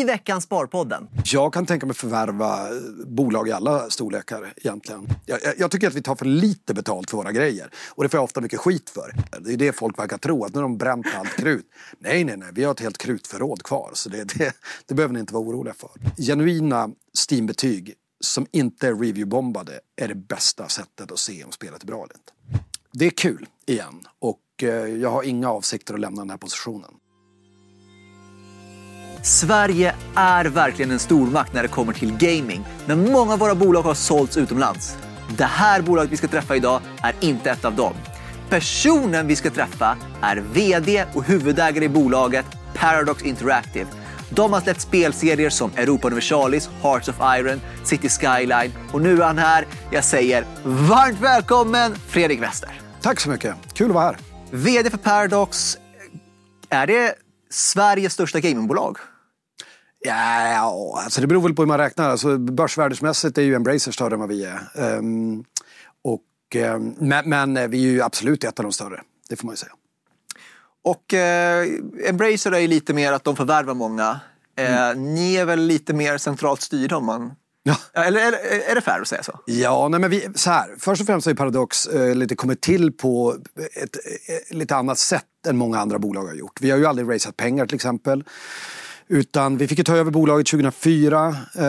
i veckans Sparpodden. Jag kan tänka mig förvärva eh, bolag i alla storlekar egentligen. Jag, jag, jag, tycker att vi tar för lite betalt för våra grejer. Och det får jag ofta mycket skit för. Det är det folk verkar tro, att nu har de bränt allt krut. Nej, nej, nej, vi har ett helt krutförråd kvar. Så det, det, det behöver ni inte vara oroliga för. Genuina Steam-betyg som inte är reviewbombade är det bästa sättet att se om spelet är bra eller inte. Det är kul, igen. Och eh, jag har inga avsikter att lämna den här positionen. Sverige är verkligen en stormakt när det kommer till gaming, men många av våra bolag har sålts utomlands. Det här bolaget vi ska träffa idag är inte ett av dem. Personen vi ska träffa är VD och huvudägare i bolaget Paradox Interactive. De har släppt spelserier som Europa Universalis, Hearts of Iron, City Skyline och nu är han här. Jag säger varmt välkommen Fredrik Wester. Tack så mycket, kul att vara här. VD för Paradox, är det Sveriges största gamingbolag? Ja, alltså det beror väl på hur man räknar. Alltså, börsvärdesmässigt är ju Embracer större än vad vi är. Um, och, um, men, men, vi är ju absolut ett av de större, det får man ju säga. Och eh, Embracer är ju lite mer att de förvärvar många. Eh, mm. Ni är väl lite mer centralt styrda om man Ja. Eller, eller är det fair att säga så? Ja, nej men vi, så här. Först och främst har Paradox eh, lite kommit till på ett eh, lite annat sätt än många andra bolag har gjort. Vi har ju aldrig raisat pengar till exempel. Utan vi fick ju ta över bolaget 2004 eh,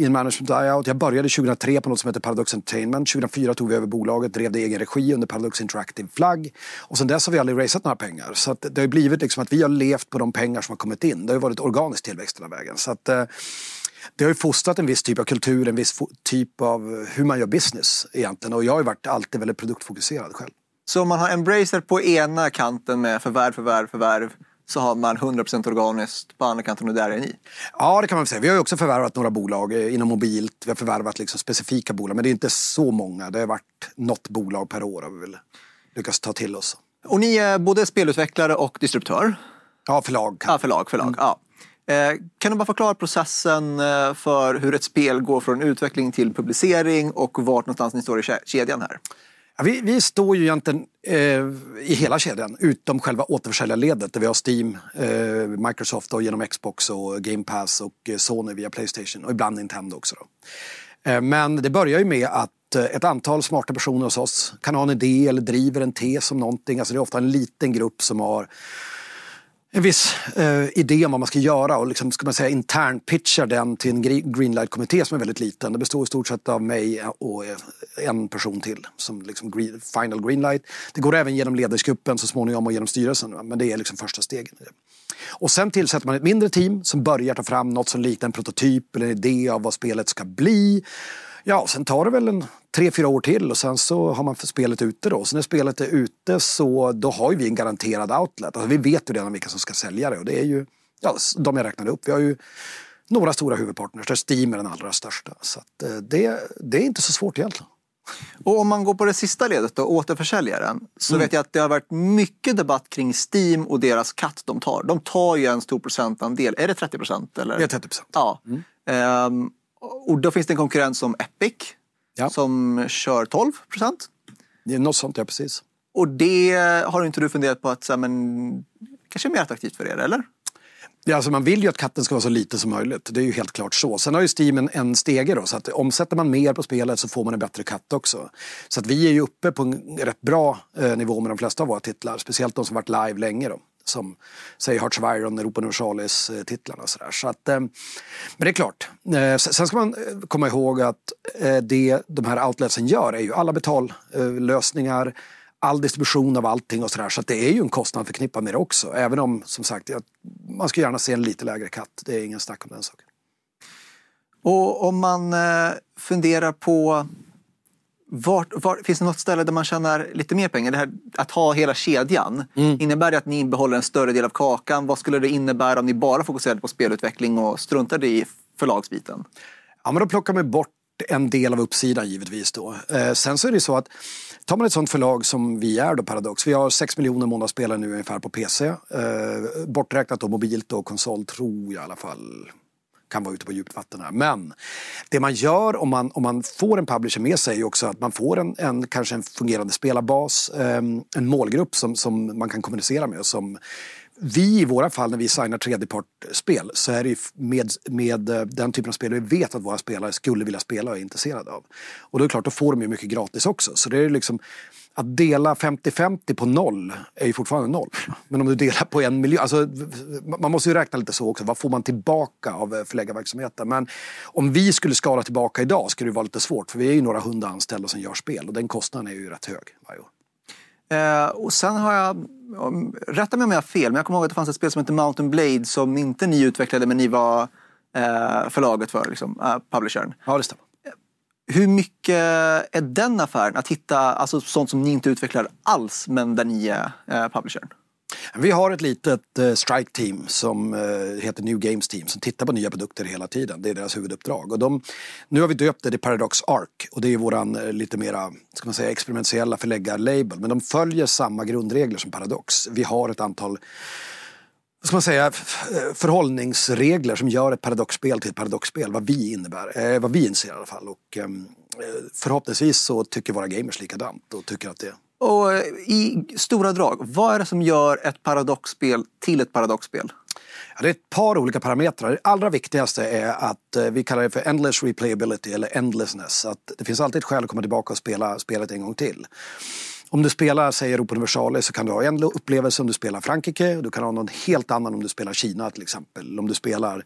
i en management buyout. Jag började 2003 på något som heter Paradox Entertainment. 2004 tog vi över bolaget, drev det i egen regi under Paradox Interactive flagg. Och sen dess har vi aldrig raisat några pengar. Så att det har blivit liksom att vi har levt på de pengar som har kommit in. Det har varit organisk tillväxt hela vägen. Så att, eh, det har ju fostrat en viss typ av kultur, en viss typ av hur man gör business egentligen. Och jag har ju varit alltid väldigt produktfokuserad själv. Så om man har Embracer på ena kanten med förvärv, förvärv, förvärv så har man 100% organiskt på andra kanten och där är ni. Ja, det kan man säga. Vi har ju också förvärvat några bolag eh, inom mobilt. Vi har förvärvat liksom specifika bolag, men det är inte så många. Det har varit något bolag per år har vi väl lyckats ta till oss. Och ni är både spelutvecklare och distributör? Ja, förlag. Ja, förlag. förlag. Mm. Ja. Eh, kan du bara förklara processen eh, för hur ett spel går från utveckling till publicering och vart någonstans ni står i kedjan här? Ja, vi, vi, står ju egentligen eh, i hela kedjan utom själva återförsäljarledet där vi har Steam, eh, Microsoft och genom Xbox och Game Pass och eh, Sony via Playstation och ibland Nintendo också. Då. Eh, men det börjar ju med att eh, ett antal smarta personer hos oss kan ha en idé eller driver en tes om någonting. Alltså det är ofta en liten grupp som har en viss eh, idé om vad man ska göra och liksom, ska man säga, intern pitchar den till en greenlight-kommitté som är väldigt liten. Det består i stort sett av mig eh, och eh, en person till som liksom green, final greenlight. Det går även genom ledningsgruppen så småningom och genom styrelsen, men det är liksom första stegen. Och sen tillsätter man ett mindre team som börjar ta fram något som liknar en prototyp eller en idé av vad spelet ska bli. Ja, sen tar det väl en tre, fyra år till och sen så har man spelet ute då. Så när spelet är ute så då har vi en garanterad outlet. Alltså, vi vet ju redan vilka som ska sälja det och det är ju ja, de jag räknade upp. Vi har ju några stora huvudpartners där Steam är den allra största. Så eh, det, det är inte så svårt egentligen. Och om man går på det sista ledet då, återförsäljaren, så mm. vet jag att det har varit mycket debatt kring Steam och deras katt de tar. De tar ju en stor procentandel, är det 30 procent? Det är 30 procent. Ja. Mm. Um, och då finns det en konkurrent som Epic ja. som kör 12 procent. Något sånt, ja precis. Och det har inte du funderat på att så men, kanske är mer attraktivt för er, eller? Ja, alltså man vill ju att katten ska vara så lite som möjligt. Det är ju helt klart så. Sen har ju Steam en, en stege då, så att omsätter man mer på spelet så får man en bättre katt också. Så att vi är ju uppe på en rätt bra eh, nivå med de flesta av våra titlar. Speciellt de som varit live länge då som säger Hearts of Iron, Europa Universalis-titlarna. Eh, så, så att, eh, men det är klart, eh, sen ska man komma ihåg att det de här outletsen gör är ju alla betallösningar, all distribution av allting och sådär. Så, så det är ju en kostnad förknippad med det också. Även om, som sagt, man skulle gärna se en lite lägre katt. Det är ingen snack om den saken. Och om man funderar på vart, var, finns det något ställe där man tjänar lite mer pengar? Det här, att ha hela kedjan, mm. innebär det att ni behåller en större del av kakan? Vad skulle det innebära om ni bara fokuserade på spelutveckling och struntade i förlagsbiten? Ja, men då plockar man bort en del av uppsidan givetvis då. Eh, sen så är det så att tar man ett sånt förlag som vi är då, Paradox, vi har 6 miljoner månadsspelare nu ungefär på PC. Eh, borträknat då mobilt och konsol tror jag i alla fall kan vara ute på djupt vatten här. Men det man gör om man, om man får en publisher med sig är också att man får en, en kanske en fungerande spelarbas, eh, en målgrupp som, som man kan kommunicera med som vi i våra fall när vi signar tredjepartspel så är det ju med, med eh, den typen av spel vi vet att våra spelare skulle vilja spela och är intresserade av. Och då är det klart, då får de ju mycket gratis också. Så det är liksom, att dela 50-50 på noll är ju fortfarande noll. Men om du delar på en miljard, alltså, man måste ju räkna lite så också. Vad får man tillbaka av eh, förläggarverksamheten? Men om vi skulle skala tillbaka idag skulle det vara lite svårt. För vi är ju några hundra anställda som gör spel och den kostnaden är ju rätt hög varje år. Eh, och sen har jag, rätta mig om jag har fel, men jag kommer ihåg att det fanns ett spel som heter Mountain Blade som inte ni utvecklade men ni var eh, förlaget för, liksom, eh, publishern. Ja, det stämmer. Hur mycket är den affären att hitta alltså sånt som ni inte utvecklar alls men där ni är eh, publishern? Vi har ett litet eh, strike team som eh, heter New Games Team som tittar på nya produkter hela tiden. Det är deras huvuduppdrag. Och de, nu har vi döpt det till Paradox Arc och det är våran eh, lite mera ska man säga, experimentella förläggarlabel. Men de följer samma grundregler som Paradox. Vi har ett antal ska man säga, förhållningsregler som gör ett paradoxspel till ett paradoxspel. Vad vi innebär, eh, vad vi inser i alla fall. Och, eh, förhoppningsvis så tycker våra gamers likadant och tycker att det och eh, i stora drag, vad är det som gör ett paradoxspel till ett paradoxspel? Ja, det är ett par olika parametrar. Det allra viktigaste är att eh, vi kallar det för endless replayability eller endlessness. Att det finns alltid ett skäl att komma tillbaka och spela spelet en gång till. Om du spelar, säger Europa Universalis, så kan du ha en upplevelse om du spelar Frankrike. Du kan ha någon helt annan om du spelar Kina till exempel. Om du spelar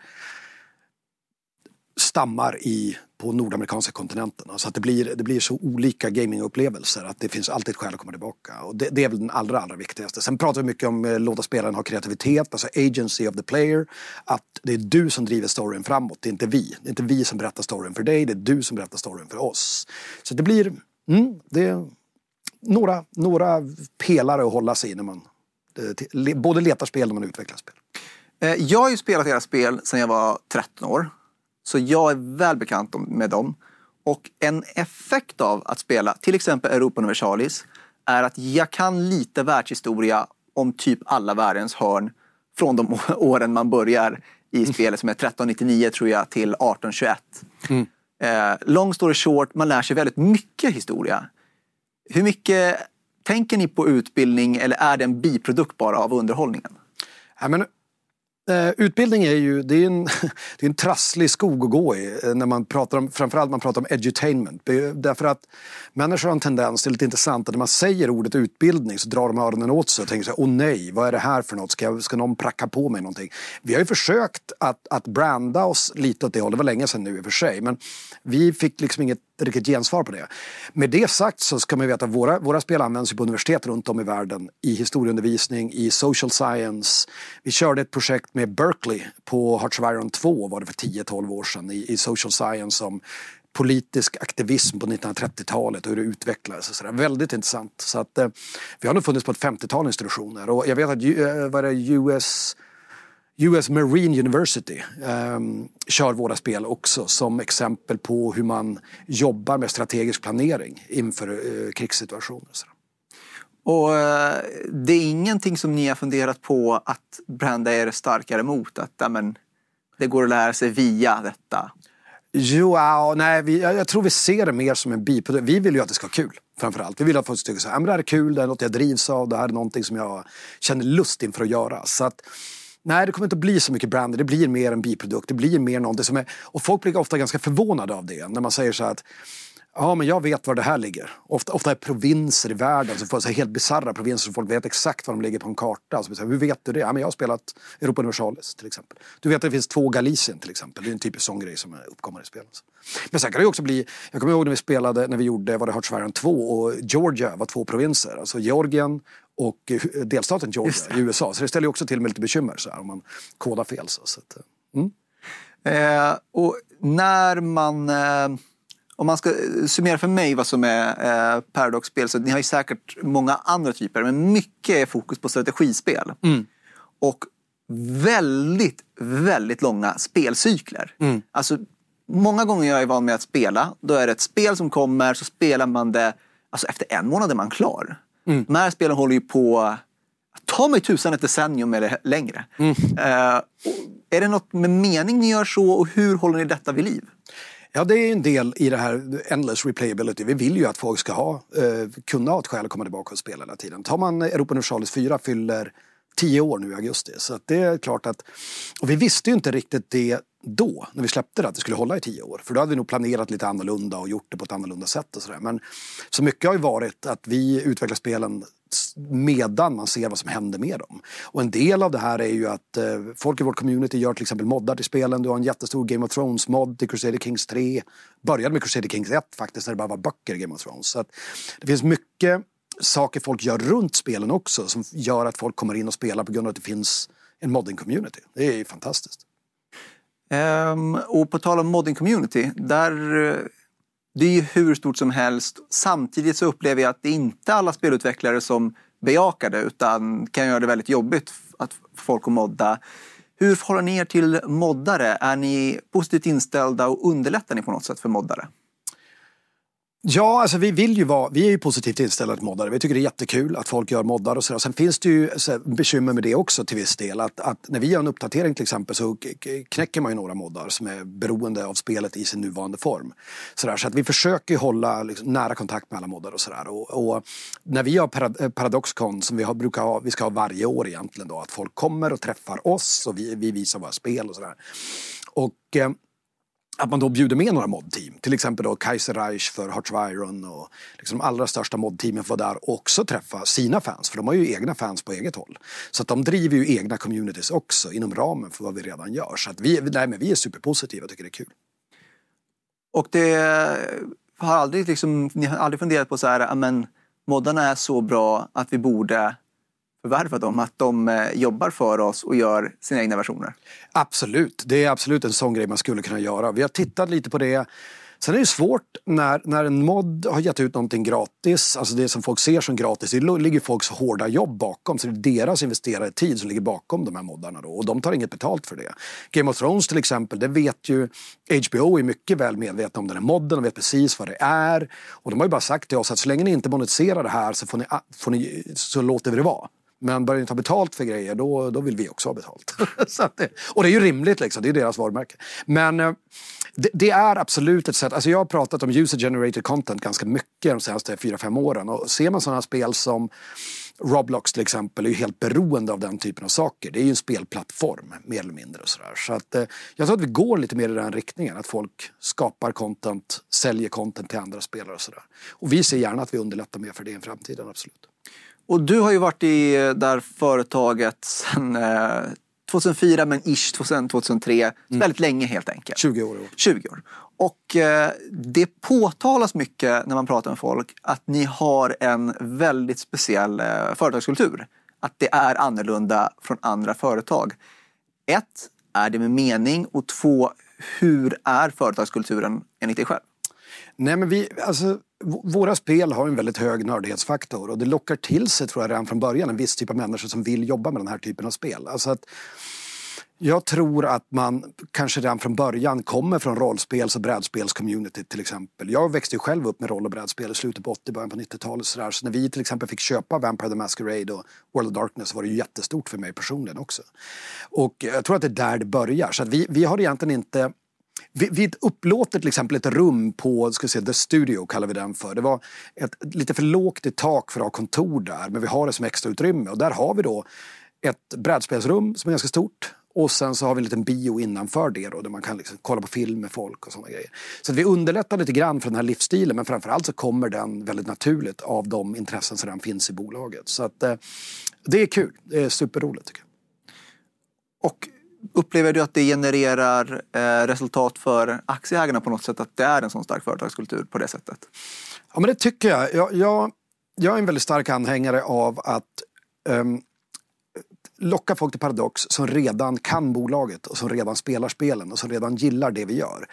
stammar i, på nordamerikanska kontinenten. Alltså att det blir, det blir så olika gamingupplevelser att det finns alltid ett skäl att komma tillbaka. Och det, det är väl den allra, allra viktigaste. Sen pratar vi mycket om eh, låta spelaren ha kreativitet, alltså agency of the player. Att det är du som driver storyn framåt, det är inte vi. Det är inte vi som berättar storyn för dig, det är du som berättar storyn för oss. Så det blir, mm, det några, några pelare att hålla sig i när man eh, både letar spel och man utvecklar spel. Eh, jag har ju spelat era spel sedan jag var 13 år. Så jag är väl bekant med dem. Och en effekt av att spela till exempel Europa Universalis är att jag kan lite världshistoria om typ alla världens hörn från de åren man börjar i mm. spelet som är 1399 tror jag till 1821. Mm. Eh, long story short, man lär sig väldigt mycket historia. Hur mycket tänker ni på utbildning eller är det en biprodukt bara av underhållningen? Ja, men Eh, utbildning är ju det är en, det är en trasslig skog att gå i eh, när man pratar om, framförallt man pratar om edutainment. Därför att människor har en tendens, det är lite intressant, att när man säger ordet utbildning så drar de öronen åt sig och tänker så här, åh nej, vad är det här för något? Ska, jag, ska någon pracka på mig någonting? Vi har ju försökt att, att branda oss lite åt det hållet, det var länge sedan nu i och för sig, men vi fick liksom inget riktigt gensvar på det. Med det sagt så ska man veta att våra, våra spel används på universitet runt om i världen i historieundervisning, i social science. Vi körde ett projekt med Berkeley på Hearts of Iron 2 var det för 10-12 år sedan i, i social science om politisk aktivism på 1930-talet och hur det utvecklades. Och så där. Väldigt intressant. Så att, eh, vi har nog funnits på ett 50-tal institutioner och jag vet att eh, vad det, US US Marine University um, kör våra spel också som exempel på hur man jobbar med strategisk planering inför uh, krigssituationer. Och uh, det är ingenting som ni har funderat på att branda er starkare mot? Att ja, men, det går att lära sig via detta? Jo, nej, vi, jag, tror vi ser det mer som en biprodukt. Vi vill ju att det ska vara kul framförallt. Vi vill att folk ska tycka att det här är kul, det är något jag drivs av, det här är någonting som jag känner lust inför att göra. Så att, Nej, det kommer inte att bli så mycket brand. Det blir mer en biprodukt. Det blir mer någonting som är... Och folk blir ofta ganska förvånade av det. När man säger så här att Ja, men jag vet var det här ligger. Ofta, ofta är provinser i världen, så får så helt bisarra provinser, så folk vet exakt var de ligger på en karta. Så säger, Hur vet du det? Ja, men jag har spelat Europa Universalis till exempel. Du vet att det finns två Galicien till exempel. Det är en typisk sån grej som eh, uppkommer i spelet. Men sen kan det också bli, jag kommer ihåg när vi spelade, när vi gjorde, var det Hearts 2 och Georgia var två provinser. Alltså Georgien och eh, delstaten Georgia i USA. Så det ställer också till med lite bekymmer så här, om man kodar fel. Så, så att, eh, mm. eh, och när man... Eh, om man ska summera för mig vad som är eh, Paradox-spel så ni har ju säkert många andra typer men mycket är fokus på strategispel. Mm. Och väldigt, väldigt långa spelcykler. Mm. Alltså, många gånger jag är van med att spela, då är det ett spel som kommer så spelar man det, alltså efter en månad är man klar. Mm. De här spelen håller ju på, ta mig tusan ett decennium eller längre. Mm. Uh, är det något med mening ni gör så och hur håller ni detta vid liv? Ja, det är en del i det här endless replayability. Vi vill ju att folk ska ha, eh, kunna ha ett skäl att komma tillbaka och spela hela tiden. Tar man Europa Universalis 4 fyller tio år nu i augusti. Så det är klart att, och vi visste ju inte riktigt det då, när vi släppte det, att det skulle hålla i tio år. För då hade vi nog planerat lite annorlunda och gjort det på ett annorlunda sätt och sådär. Men så mycket har ju varit att vi utvecklar spelen medan man ser vad som händer med dem. Och en del av det här är ju att eh, folk i vårt community gör till exempel moddar till spelen. Du har en jättestor Game of Thrones-mod till Crusader Kings 3. Började med Crusader Kings 1 faktiskt, när det bara var böcker i Game of Thrones. Så att det finns mycket saker folk gör runt spelen också som gör att folk kommer in och spelar på grund av att det finns en modding-community. Det är ju fantastiskt. Um, och på tal om modding-community, där eh, det är ju hur stort som helst. Samtidigt så upplever jag att det inte är alla spelutvecklare som bejakar det utan kan göra det väldigt jobbigt att få folk att modda. Hur förhåller ni er till moddare? Är ni positivt inställda och underlättar ni på något sätt för moddare? Ja, alltså vi vill ju vara, vi är ju positivt inställda till moddare. Vi tycker det är jättekul att folk gör moddar och sådär. Sen finns det ju bekymmer med det också till viss del. Att, att, när vi gör en uppdatering till exempel så knäcker man ju några moddar som är beroende av spelet i sin nuvarande form. Sådär, så att vi försöker hålla liksom, nära kontakt med alla moddar och sådär. Och, och, när vi har eh, Paradoxcon som vi har, brukar ha, vi ska ha varje år egentligen då, att folk kommer och träffar oss och vi, vi visar våra spel och sådär. Och eh, att man då bjuder med några modteam. Till exempel då Kaiser Reich för Hearts of Iron och liksom de allra största modteamen får där också träffa sina fans. För de har ju egna fans på eget håll. Så att de driver ju egna communities också inom ramen för vad vi redan gör. Så att vi, nej, men vi är superpositiva och tycker det är kul. Och det har aldrig, liksom, ni har aldrig funderat på så här, men moddarna är så bra att vi borde förvärva dem, att de eh, jobbar för oss och gör sina egna versioner? Absolut, det är absolut en sån grej man skulle kunna göra. Vi har tittat lite på det. Sen är det svårt när, när en mod har gett ut någonting gratis, alltså det som folk ser som gratis, det ligger folks hårda jobb bakom. Så det är deras investerade tid som ligger bakom de här moddarna då, och de tar inget betalt för det. Game of Thrones till exempel, det vet ju HBO är mycket väl medvetna om den här modden och vet precis vad det är. Och de har ju bara sagt till oss att så länge ni inte monetiserar det här så, får ni, får ni, så låter vi det vara. Men börjar ni ta betalt för grejer då, då vill vi också ha betalt. det, och det är ju rimligt, liksom. det är deras varumärke. Men eh, det, det, är absolut ett sätt, alltså jag har pratat om user generated content ganska mycket de senaste 4-5 åren. Och ser man sådana spel som Roblox till exempel är ju helt beroende av den typen av saker. Det är ju en spelplattform mer eller mindre. Och sådär. Så att, eh, jag tror att vi går lite mer i den riktningen. Att folk skapar content, säljer content till andra spelare och sådär. Och vi ser gärna att vi underlättar mer för det i framtiden, absolut. Och du har ju varit i där företaget sedan 2004 eh, men ish 2003. Mm. Väldigt länge helt enkelt. 20 år. 20 år. Och eh, det påtalas mycket när man pratar med folk att ni har en väldigt speciell eh, företagskultur. Att det är annorlunda från andra företag. Ett, är det med mening? Och två, hur är företagskulturen enligt dig själv? Nej men vi, alltså våra spel har en väldigt hög nördighetsfaktor och det lockar till sig tror jag redan från början en viss typ av människor som vill jobba med den här typen av spel. Alltså att jag tror att man kanske redan från början kommer från rollspels och brädspelscommunity till exempel. Jag växte ju själv upp med roll och brädspel i slutet på 80 början på 90-talet. Så, så när vi till exempel fick köpa Vampire the Masquerade och World of Darkness var det ju jättestort för mig personligen också. Och jag tror att det är där det börjar. Så att vi, vi har egentligen inte vi, vi upplåter till exempel ett rum på ska säga, The Studio, kallar vi den för. Det var ett, lite för lågt i tak för att ha kontor där, men vi har det som extra utrymme. Och där har vi då ett brädspelsrum som är ganska stort. Och sen så har vi en liten bio innanför det då, där man kan liksom kolla på film med folk och sådana grejer. Så vi underlättar lite grann för den här livsstilen men framförallt så kommer den väldigt naturligt av de intressen som redan finns i bolaget. Så att, eh, det är kul, det är superroligt tycker jag. Och Upplever du att det genererar eh, resultat för aktieägarna på något sätt? Att det är en sån stark företagskultur på det sättet? Ja men det tycker jag. Jag, jag, jag är en väldigt stark anhängare av att um, locka folk till Paradox som redan kan bolaget och som redan spelar spelen och som redan gillar det vi gör.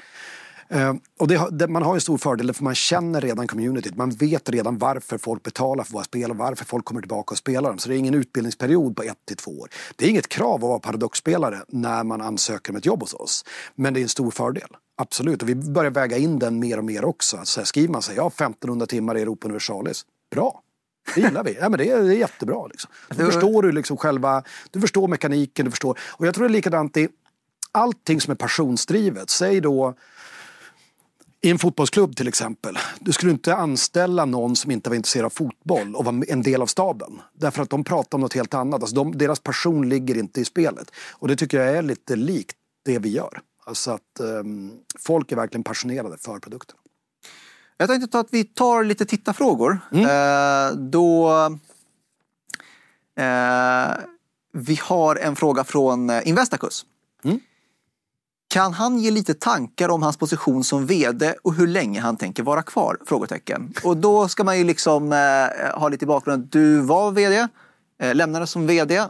Uh, och det, det, man har en stor fördel för man känner redan communityt. Man vet redan varför folk betalar för våra spel och varför folk kommer tillbaka och spelar dem. Så det är ingen utbildningsperiod på ett till två år. Det är inget krav att vara paradoxspelare när man ansöker om ett jobb hos oss. Men det är en stor fördel. Absolut, och vi börjar väga in den mer och mer också. Att så här, skriver man sig, ja 1500 timmar i Europa Universalis, bra. Det gillar vi. Ja, men det, är, det är jättebra. Liksom. Då förstår du liksom själva, du förstår mekaniken, du förstår. Och jag tror det är likadant i allting som är passionsdrivet. Säg då i en fotbollsklubb till exempel. Du skulle inte anställa någon som inte var intresserad av fotboll och var en del av staben. Därför att de pratar om något helt annat. Alltså de, deras passion ligger inte i spelet. Och det tycker jag är lite likt det vi gör. Alltså att um, folk är verkligen passionerade för produkten. Jag tänkte ta att vi tar lite tittarfrågor. Mm. Eh, då... Eh, vi har en fråga från eh, Investacus. Mm. Kan han ge lite tankar om hans position som VD och hur länge han tänker vara kvar? Frågetecken. Och då ska man ju liksom eh, ha lite bakgrund. Du var VD, eh, lämnade som VD.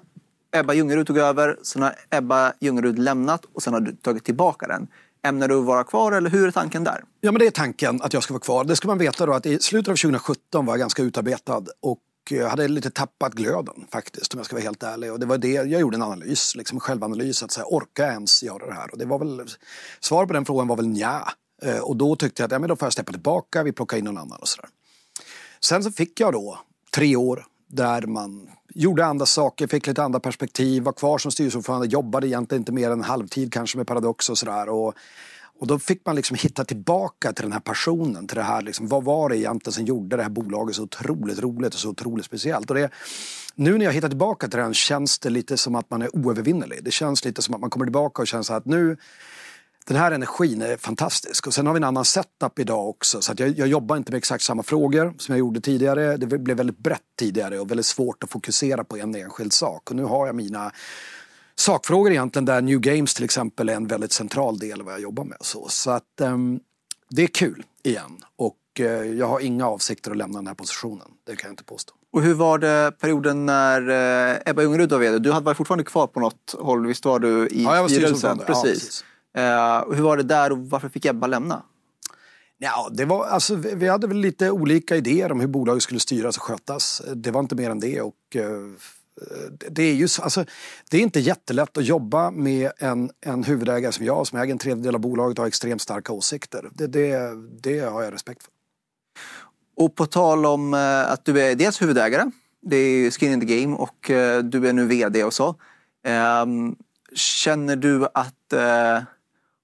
Ebba Ljungerud tog över, sen har Ebba Ljungerud lämnat och sen har du tagit tillbaka den. Ämnar du vara kvar eller hur är tanken där? Ja men det är tanken att jag ska vara kvar. Det ska man veta då att i slutet av 2017 var jag ganska utarbetad och jag hade lite tappat glöden faktiskt om jag ska vara helt ärlig. Och det var det, jag gjorde en analys, liksom en självanalys, att säga, orkar jag ens göra det här? Och det var väl, svaret på den frågan var väl nja. Eh, och då tyckte jag att ja, men då får jag steppa tillbaka, vi plockar in någon annan och sådär. Sen så fick jag då tre år där man gjorde andra saker, fick lite andra perspektiv, var kvar som styrelseordförande, jobbade egentligen inte mer än halvtid kanske med Paradox och sådär. Och, och då fick man liksom hitta tillbaka till den här passionen, till det här liksom, vad var det egentligen som gjorde det här bolaget så otroligt roligt och så otroligt speciellt. Och det, nu när jag hittar tillbaka till den känns det lite som att man är oövervinnerlig. Det känns lite som att man kommer tillbaka och känner att nu den här energin är fantastisk. Och sen har vi en annan setup idag också. Så att jag, jag jobbar inte med exakt samma frågor som jag gjorde tidigare. Det blev väldigt brett tidigare och väldigt svårt att fokusera på en enskild sak. Och nu har jag mina sakfrågor egentligen där New Games till exempel är en väldigt central del av vad jag jobbar med. Så, så att um, det är kul igen. Och uh, jag har inga avsikter att lämna den här positionen. Det kan jag inte påstå. Och hur var det perioden när uh, Ebba Ljungerud var VD? Du var fortfarde kvar på något håll, visst var du i ja, jag var styrelsen? Precis. Ja, precis. Uh, hur var det där och varför fick Ebba lämna? Ja, det var, alltså, vi hade väl lite olika idéer om hur bolaget skulle styras och skötas. Det var inte mer än det. Och, Eh, det är ju alltså, det är inte jättelätt att jobba med en, en huvudägare som jag som äger en tredjedel av bolaget och har extremt starka åsikter. Det, det, det har jag respekt för. Och på tal om eh, att du är dels huvudägare, det är Skin in the Game och eh, du är nu VD och så. Ehm, känner du att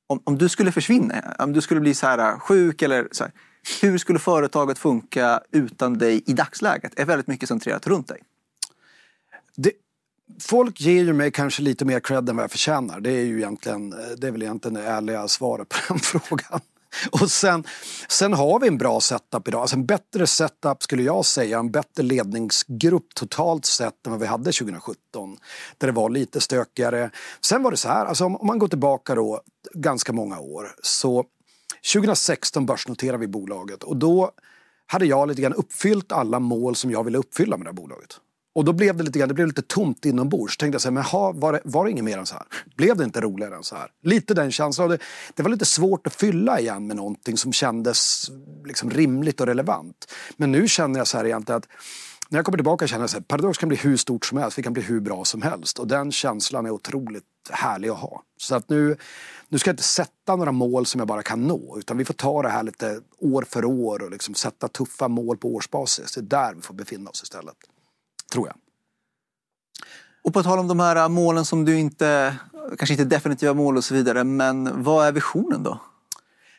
om, om du skulle försvinna, om du skulle bli så här sjuk eller så här, hur skulle företaget funka utan dig i dagsläget? Det Är väldigt mycket centrerat runt dig. Det, folk ger ju mig kanske lite mer cred än vad jag förtjänar. Det är ju egentligen, eh, det är väl egentligen det ärliga svaret på den frågan. Och sen, sen har vi en bra setup idag. Alltså en bättre setup skulle jag säga, en bättre ledningsgrupp totalt sett än vad vi hade 2017. Där det var lite stökigare. Sen var det så här, alltså om man går tillbaka då ganska många år. Så 2016 börsnoterade vi bolaget och då hade jag lite grann uppfyllt alla mål som jag ville uppfylla med det här bolaget. Och då blev det lite grann, det blev lite tomt inombords. Tänkte jag så här, men ha, var, det, var det inget mer än så här? Blev det inte roligare än så här? Lite den känslan. Det, det var lite svårt att fylla igen med någonting som kändes liksom rimligt och relevant. Men nu känner jag så här egentligen att när jag kommer tillbaka känner jag att Paradox kan bli hur stort som helst, vi kan bli hur bra som helst. Och den känslan är otroligt härlig att ha. Så att nu, nu ska jag inte sätta några mål som jag bara kan nå, utan vi får ta det här lite år för år och liksom sätta tuffa mål på årsbasis. Det är där vi får befinna oss istället tror jag. Och på tal om de här målen som du inte, kanske inte definitiva mål och så vidare, men vad är visionen då?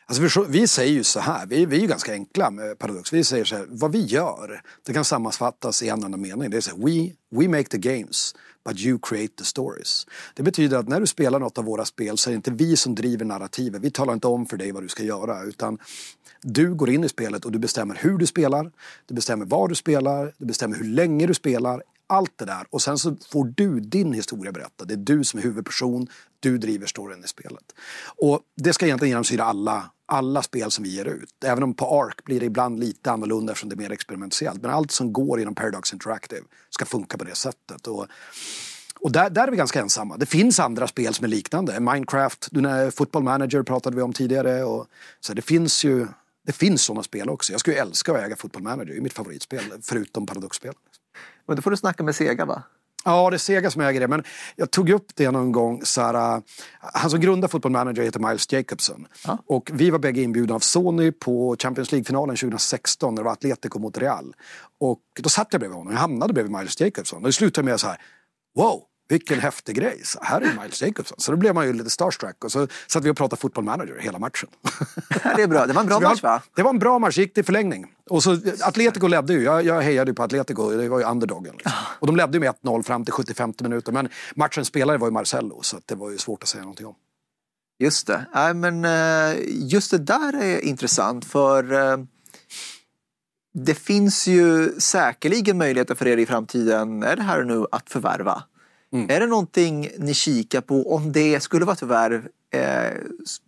Alltså vi säger ju så här, vi, vi är ju ganska enkla med Paradox. Vi säger så här, vad vi gör, det kan sammanfattas i en annan mening. Det är så här, we, we make the games, but you create the stories. Det betyder att när du spelar något av våra spel så är det inte vi som driver narrativet. Vi talar inte om för dig vad du ska göra, utan du går in i spelet och du bestämmer hur du spelar, du bestämmer var du spelar, du bestämmer hur länge du spelar, allt det där. Och sen så får du din historia berättad. Det är du som är huvudperson, du driver storyn i spelet. Och det ska egentligen genomsyra alla, alla spel som vi ger ut. Även om på ARC blir det ibland lite annorlunda eftersom det är mer experimentellt. Men allt som går inom Paradox Interactive ska funka på det sättet. Och, och där, där är vi ganska ensamma. Det finns andra spel som är liknande. Minecraft, Football Manager pratade vi om tidigare. Och, så det finns ju det finns sådana spel också. Jag skulle älska att äga Football Manager, det är mitt favoritspel, förutom Paradox-spel. Men då får du snacka med Sega va? Ja, det är Sega som äger det. Men jag tog upp det någon gång. Så här, han som grundar Football Manager heter Miles Jacobson. Ja. Och vi var bägge inbjudna av Sony på Champions League-finalen 2016 när det var Atletico mot Real. Och då satt jag bredvid honom. Jag hamnade bredvid Miles Jacobson. Och det slutade med så här. Wow, vilken häftig grej. Så här är Miles Jacobson. Så då blev man ju lite starstruck och så satt vi och pratade fotboll manager hela matchen. Det är bra. Det var en bra match va? Det var en bra match, gick till förlängning. Och så, Atletico ledde ju, jag, jag hejade ju på Atletico, det var ju underdogen. Liksom. Och de ledde ju med 1-0 fram till 75 minuter. Men matchens spelare var ju Marcello, så det var ju svårt att säga någonting om. Just det. Nej, men eh, just det där är intressant för eh, det finns ju säkerligen möjligheter för er i framtiden, är det här nu, att förvärva. Mm. Är det någonting ni kikar på om det skulle vara ett förvärv? Eh,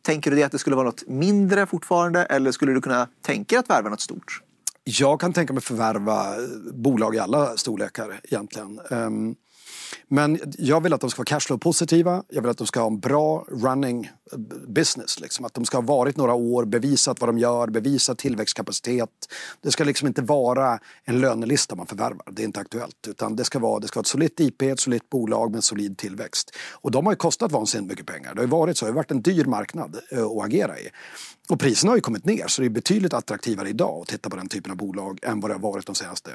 tänker du det att det skulle vara något mindre fortfarande eller skulle du kunna tänka dig att värva något stort? Jag kan tänka mig förvärva bolag i alla storlekar egentligen. Um, men jag vill att de ska vara cashflow-positiva. Jag vill att de ska ha en bra running business. Liksom. Att de ska ha varit några år, bevisat vad de gör, bevisat tillväxtkapacitet. Det ska liksom inte vara en lönelista man förvärvar. Det är inte aktuellt. Utan det ska vara, det ska vara ett solitt IP, ett solitt bolag med en solid tillväxt. Och de har ju kostat vansinnigt mycket pengar. Det har ju varit så. Det har varit en dyr marknad eh, att agera i. Och priserna har ju kommit ner så det är betydligt attraktivare idag att titta på den typen av bolag än vad det har varit de senaste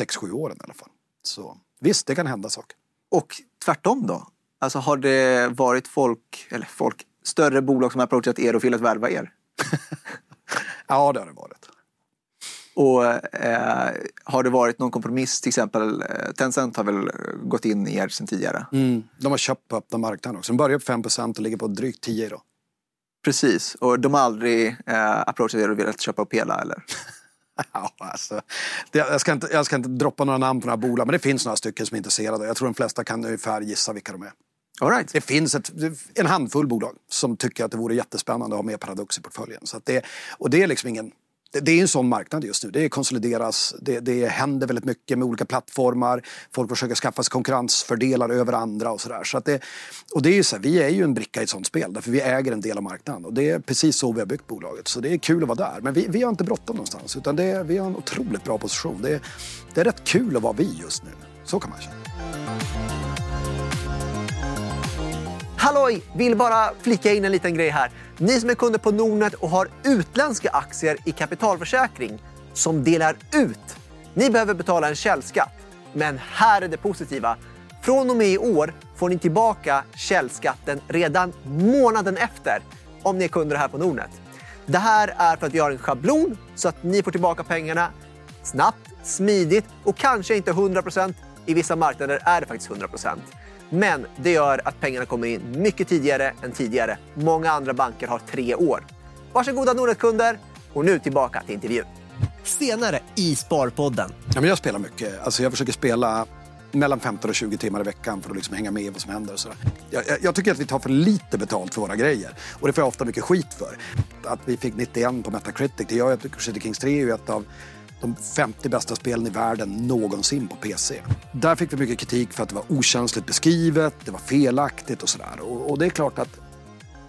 6-7 åren i alla fall. Så visst, det kan hända saker. Och tvärtom då? Alltså har det varit folk, eller folk, större bolag som har approachat er och velat värva er? ja, det har det varit. Och eh, har det varit någon kompromiss, till exempel eh, Tencent har väl gått in i er sedan tidigare? Mm, de har köpt på öppna marknaden också. De börjar på 5 och ligger på drygt 10 idag. Precis, och de har aldrig eh, approachat er och velat köpa upp hela eller? Ja, alltså, det, jag, ska inte, jag ska inte droppa några namn på några bolag, men det finns några stycken som är intresserade. Jag tror de flesta kan ungefär gissa vilka de är. All right. Det finns ett, en handfull bolag som tycker att det vore jättespännande att ha med Paradox i portföljen. Så det, och det är liksom ingen det, är en sån marknad just nu. Det konsolideras, det, det händer väldigt mycket med olika plattformar. Folk försöker skaffa sig konkurrensfördelar över andra och sådär. Så det, och det är ju så här, vi är ju en bricka i ett sånt spel därför vi äger en del av marknaden. Och det är precis så vi har byggt bolaget. Så det är kul att vara där. Men vi, vi har inte bråttom någonstans utan det, vi har en otroligt bra position. Det, det är rätt kul att vara vi just nu. Så kan man känna. Halloj! Vill bara flika in en liten grej här. Ni som är kunder på Nordnet och har utländska aktier i kapitalförsäkring som delar ut. Ni behöver betala en källskatt. Men här är det positiva. Från och med i år får ni tillbaka källskatten redan månaden efter om ni är kunder här på Nordnet. Det här är för att vi har en schablon så att ni får tillbaka pengarna snabbt, smidigt och kanske inte 100%. I vissa marknader är det faktiskt 100%. Men det gör att pengarna kommer in mycket tidigare än tidigare. Många andra banker har tre år. Varsågoda Nordnet-kunder och nu tillbaka till intervjun. Senare i Sparpodden. Ja, men jag spelar mycket. Alltså jag försöker spela mellan 15 och 20 timmar i veckan för att liksom hänga med i vad som händer. Och så. Jag, jag, jag, tycker att vi tar för lite betalt för våra grejer. Och det får jag ofta mycket skit för. Att vi fick 91 på Metacritic, det gör att Crusader Kings 3 är ett av de 50 bästa spelen i världen någonsin på PC. Där fick vi mycket kritik för att det var okänsligt beskrivet, det var felaktigt och sådär. Och, och, det är klart att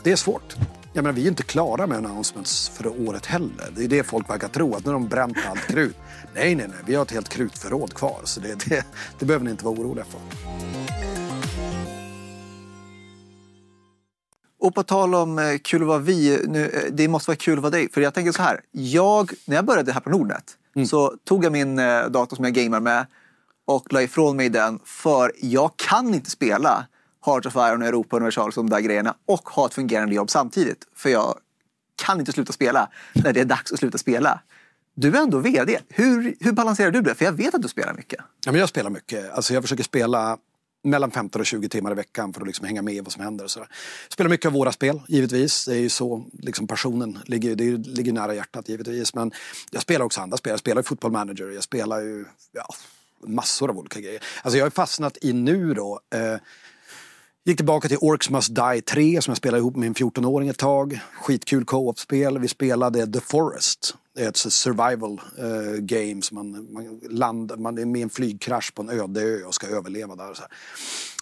det är svårt. Jag menar, vi är inte klara med announcements för året heller. Det är det folk verkar tro, att nu har de bränt allt krut. Nej, nej, nej, vi har ett helt krutförråd kvar. Så det, det, det behöver ni inte vara oroliga för. Och på tal om eh, kul att vara vi, nu, eh, det måste vara kul att vara dig. För jag tänker så här, jag, när jag började här på Nordnet Mm. Så tog jag min eh, dator som jag gamer med och la ifrån mig den för jag kan inte spela Heart of Iron, Europa Universal och de där grejerna och ha ett fungerande jobb samtidigt. För jag kan inte sluta spela när det är dags att sluta spela. Du är ändå VD. Hur, hur balanserar du det? För jag vet att du spelar mycket. Ja, men jag spelar mycket. Alltså jag försöker spela mellan 15 och 20 timmar i veckan för att liksom hänga med i vad som händer. Och så Spelar mycket av våra spel, givetvis. Det är ju så liksom passionen ligger, det ligger nära hjärtat, givetvis. Men jag spelar också andra spel. Jag spelar fotboll manager, jag spelar ju ja, massor av olika grejer. Alltså jag har fastnat i nu då eh, Gick tillbaka till Orcs Must Die 3 som jag spelade ihop med min 14-åring ett tag. Skitkul co-op-spel. Vi spelade The Forest. Det är ett survival uh, game som man, man, land, man är med i en flygkrasch på en öde ö och ska överleva där. Och så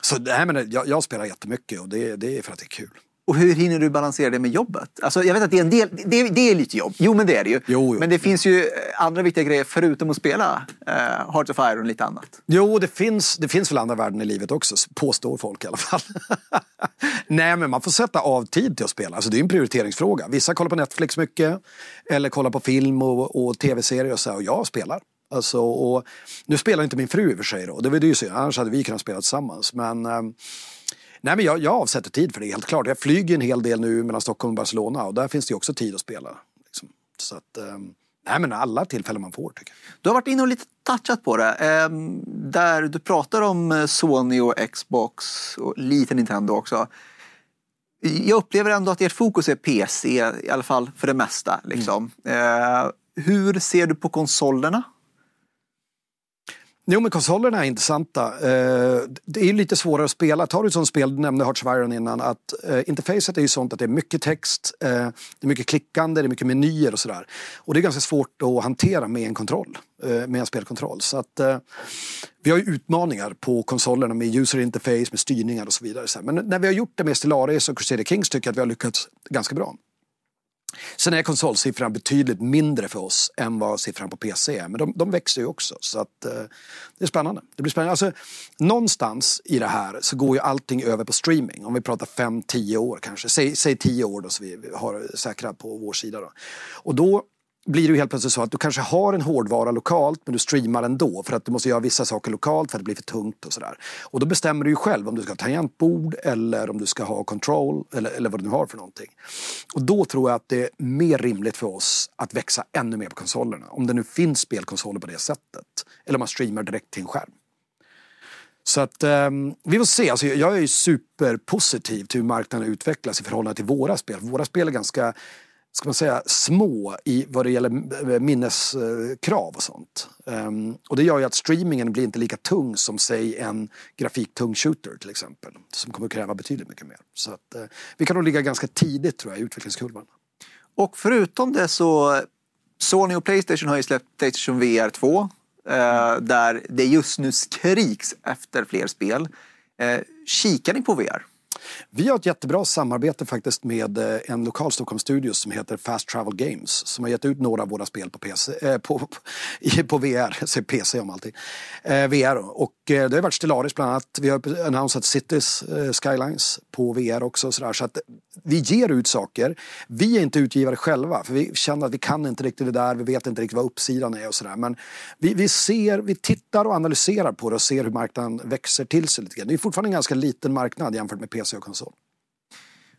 så nej, men jag, jag spelar jättemycket och det, det är för att det är kul. Och hur hinner du balansera det med jobbet? Alltså, jag vet att det är en del, det, det är lite jobb. Jo, men det är det ju. Jo, jo. Men det finns ju andra viktiga grejer förutom att spela uh, Hearts of Iron och lite annat. Jo, det finns, det finns väl andra värden i livet också, påstår folk i alla fall. Nej, men man får sätta av tid till att spela. Alltså, det är en prioriteringsfråga. Vissa kollar på Netflix mycket, eller kollar på film och, och tv-serier och så, och jag spelar. Alltså, och, nu spelar inte min fru i och för sig då, det var ju synd, annars hade vi kunnat spela tillsammans. Men, eh, nej, men jag, jag avsätter tid för det, helt klart. Jag flyger en hel del nu mellan Stockholm och Barcelona och där finns det också tid att spela. Liksom. Så att, eh, nej men alla tillfällen man får tycker jag. Du har varit inne och lite touchat på det. Eh, där du pratar om eh, Sony och Xbox och lite Nintendo också. Jag upplever ändå att ert fokus är PC, i alla fall för det mesta. Liksom. Mm. Eh, hur ser du på konsolerna? Jo, men konsolerna är intressanta. Eh, det är lite svårare att spela. Tar du ett sånt spel, du nämnde Hearts of Iron innan, att eh, interfacet är ju sånt att det är mycket text, eh, det är mycket klickande, det är mycket menyer och sådär. Och det är ganska svårt att hantera med en kontroll, med en spelkontroll. Så att vi har ju utmaningar på konsolerna med user interface, med styrningar och så vidare. Men när vi har gjort det med Stellaris och Crusader Kings tycker jag att vi har lyckats ganska bra. Sen är konsolsiffran betydligt mindre för oss än vad siffran på PC är. Men de, de växer ju också. Så att, eh, det är spännande. Det blir spännande. Alltså, någonstans i det här så går ju allting över på streaming. Om vi pratar 5-10 år kanske. Säg, säg 10 år då så vi har säkrat på vår sida. Då. Och då blir det ju helt plötsligt så att du kanske har en hårdvara lokalt men du streamar ändå för att du måste göra vissa saker lokalt för att det blir för tungt och sådär. Och då bestämmer du ju själv om du ska ha tangentbord eller om du ska ha control eller, eller vad du nu har för någonting. Och då tror jag att det är mer rimligt för oss att växa ännu mer på konsolerna. Om det nu finns spelkonsoler på det sättet. Eller om man streamar direkt till en skärm. Så att um, vi får se. Alltså, jag är ju superpositiv till hur marknaden utvecklas i förhållande till våra spel. Våra spel är ganska ska man säga, små i vad det gäller eh, minneskrav och sånt. Um, och det gör ju att streamingen blir inte lika tung som säg en grafiktung shooter till exempel. Som kommer att kräva betydligt mycket mer. Så att, uh, vi kan nog ligga ganska tidigt tror jag i utvecklingskurvan. Och förutom det så Sony och Playstation har ju släppt Playstation VR 2. Uh, eh, där det just nu skriks efter fler spel. Uh, kikar ni på VR? Vi har ett jättebra samarbete faktiskt med eh, en lokal Stockholmsstudio som heter Fast Travel Games som har gett ut några av våra spel på, PC, eh, på, på, på VR, jag säger PC om allting. Eh, VR och eh, det har varit Stellaris bland annat. Vi har annonsat Cities eh, Skylines på VR också. sådär så att vi ger ut saker. Vi är inte utgivare själva för vi känner att vi kan inte riktigt det där. Vi vet inte riktigt vad uppsidan är och sådär. Men vi, vi ser, vi tittar och analyserar på det och ser hur marknaden växer till sig lite grann. Det är fortfarande en ganska liten marknad jämfört med PC och konsol.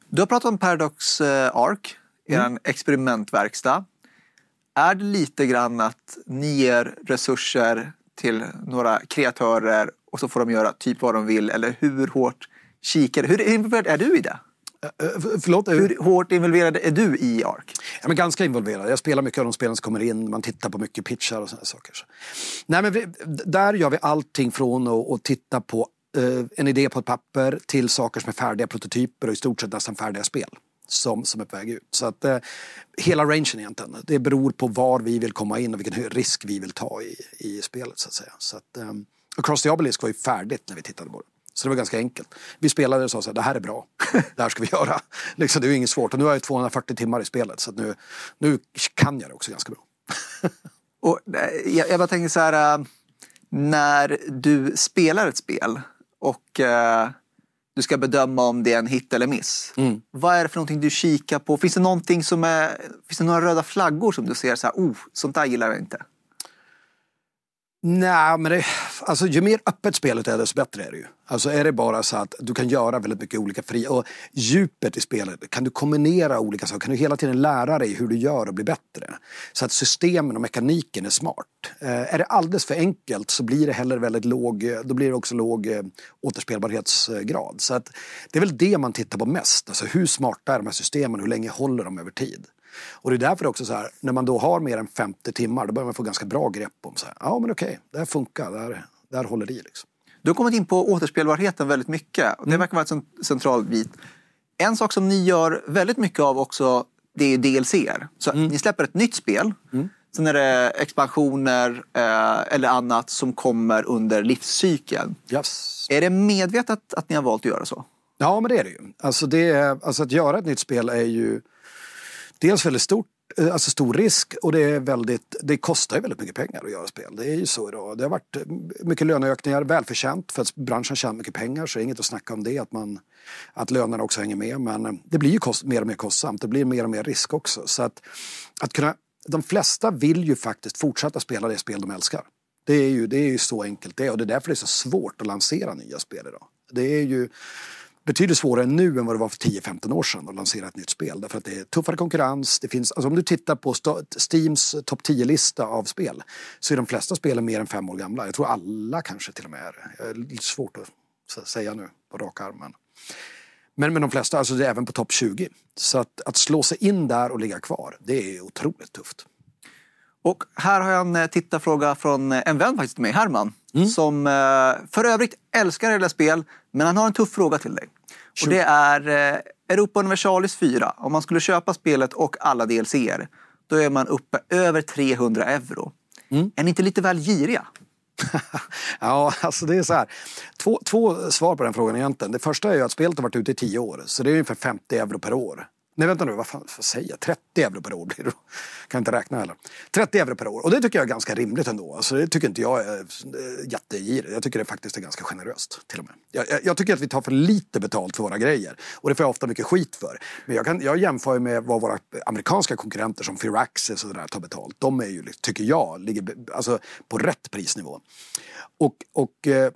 Du har pratat om Paradox eh, Arc, er mm. experimentverkstad. Är det lite grann att ni ger resurser till några kreatörer och så får de göra typ vad de vill eller hur hårt kikar Hur involverad är du i det? Uh, förlåt? Hur hårt involverad är du i ARK? Ja, men ganska involverad. Jag spelar mycket av de spelen som kommer in. Man tittar på mycket pitchar och sådana saker. Nej, men vi, där gör vi allting från att, att titta på Eh, en idé på ett papper till saker som är färdiga prototyper och i stort sett nästan färdiga spel som, som är på väg ut. Så att eh, hela rangen egentligen. Det beror på var vi vill komma in och vilken risk vi vill ta i, i spelet så att säga. Så att, um, Across the Obelisk var ju färdigt när vi tittade på det. Så det var ganska enkelt. Vi spelade och sa så här, det här är bra. Det här ska vi göra. Liksom, det är inget svårt. Och nu har jag 240 timmar i spelet så nu, nu kan jag det också ganska bra. och, eh, jag, jag bara tänker så här, när du spelar ett spel och äh, du ska bedöma om det är en hit eller miss. Mm. Vad är det för någonting du kikar på? Finns det någonting som är, finns det några röda flaggor som du ser så här, oh, sånt där gillar jag inte? Nej, men det, alltså, ju mer öppet spelet är desto bättre är det ju. Alltså är det bara så att du kan göra väldigt mycket olika fria och djupet i spelet, kan du kombinera olika saker, kan du hela tiden lära dig hur du gör och bli bättre. Så att systemen och mekaniken är smart. Eh, är det alldeles för enkelt så blir det heller väldigt låg, eh, då blir det också låg eh, återspelbarhetsgrad. Så att det är väl det man tittar på mest, alltså hur smarta är de här systemen hur länge håller de över tid. Och det är därför också så här, när man då har mer än 50 timmar, då börjar man få ganska bra grepp om så här, ja men okej, det här funkar, det här, det här håller i liksom. Du har kommit in på återspelbarheten väldigt mycket det mm. verkar vara en central bit. En sak som ni gör väldigt mycket av också, det är DLC. Så mm. ni släpper ett nytt spel. Mm. Sen är det expansioner eh, eller annat som kommer under livscykeln. Yes. Är det medvetet att ni har valt att göra så? Ja, men det är det ju. Alltså, det alltså att göra ett nytt spel är ju dels väldigt stort, eh, alltså stor risk och det, är väldigt, det kostar ju väldigt mycket pengar att göra spel. Det är ju så idag. Det har varit eh, mycket löneökningar, välförtjänt för att branschen tjänar mycket pengar så det är inget att snacka om det, att, man, att lönerna också hänger med. Men eh, det blir ju kost, mer och mer kostsamt, det blir mer och mer risk också. Så att, att kunna de flesta vill ju faktiskt fortsätta spela det spel de älskar. Det är ju, det är ju så enkelt det är och det är därför det är så svårt att lansera nya spel idag. Det är ju betydligt svårare nu än vad det var för 10-15 år sedan att lansera ett nytt spel. Därför att det är tuffare konkurrens. Det finns, alltså om du tittar på Steams topp 10-lista av spel så är de flesta spelen mer än fem år gamla. Jag tror alla kanske till och med är det. Lite svårt att säga nu på rak arm. Men, men, de flesta, alltså det är även på topp 20. Så att, att slå sig in där och ligga kvar, det är otroligt tufft. Och här har jag en eh, tittarfråga från eh, en vän faktiskt mig, Herman. Mm. Som eh, för övrigt älskar hela spel, men han har en tuff fråga till dig. Och det är Europa Universalis 4. Om man skulle köpa spelet och alla DLCer, då är man uppe över 300 euro. Mm. Är ni inte lite väl giriga? ja, alltså det är så här. Två, två svar på den frågan egentligen. Det första är ju att spelet har varit ute i tio år, så det är ungefär 50 euro per år. Nej vänta nu, vad fan vad säger jag? 30 euro per år blir det Kan inte räkna heller. 30 euro per år och det tycker jag är ganska rimligt ändå. Alltså, det tycker inte jag är eh, jättegirigt. Jag tycker det faktiskt är ganska generöst till och med. Jag, jag, jag, tycker att vi tar för lite betalt för våra grejer och det får jag ofta mycket skit för. Men jag, kan, jag jämför med vad våra amerikanska konkurrenter som Firaxis och sådär tar betalt. De är ju, tycker jag, ligger alltså, på rätt prisnivå. Och, och eh,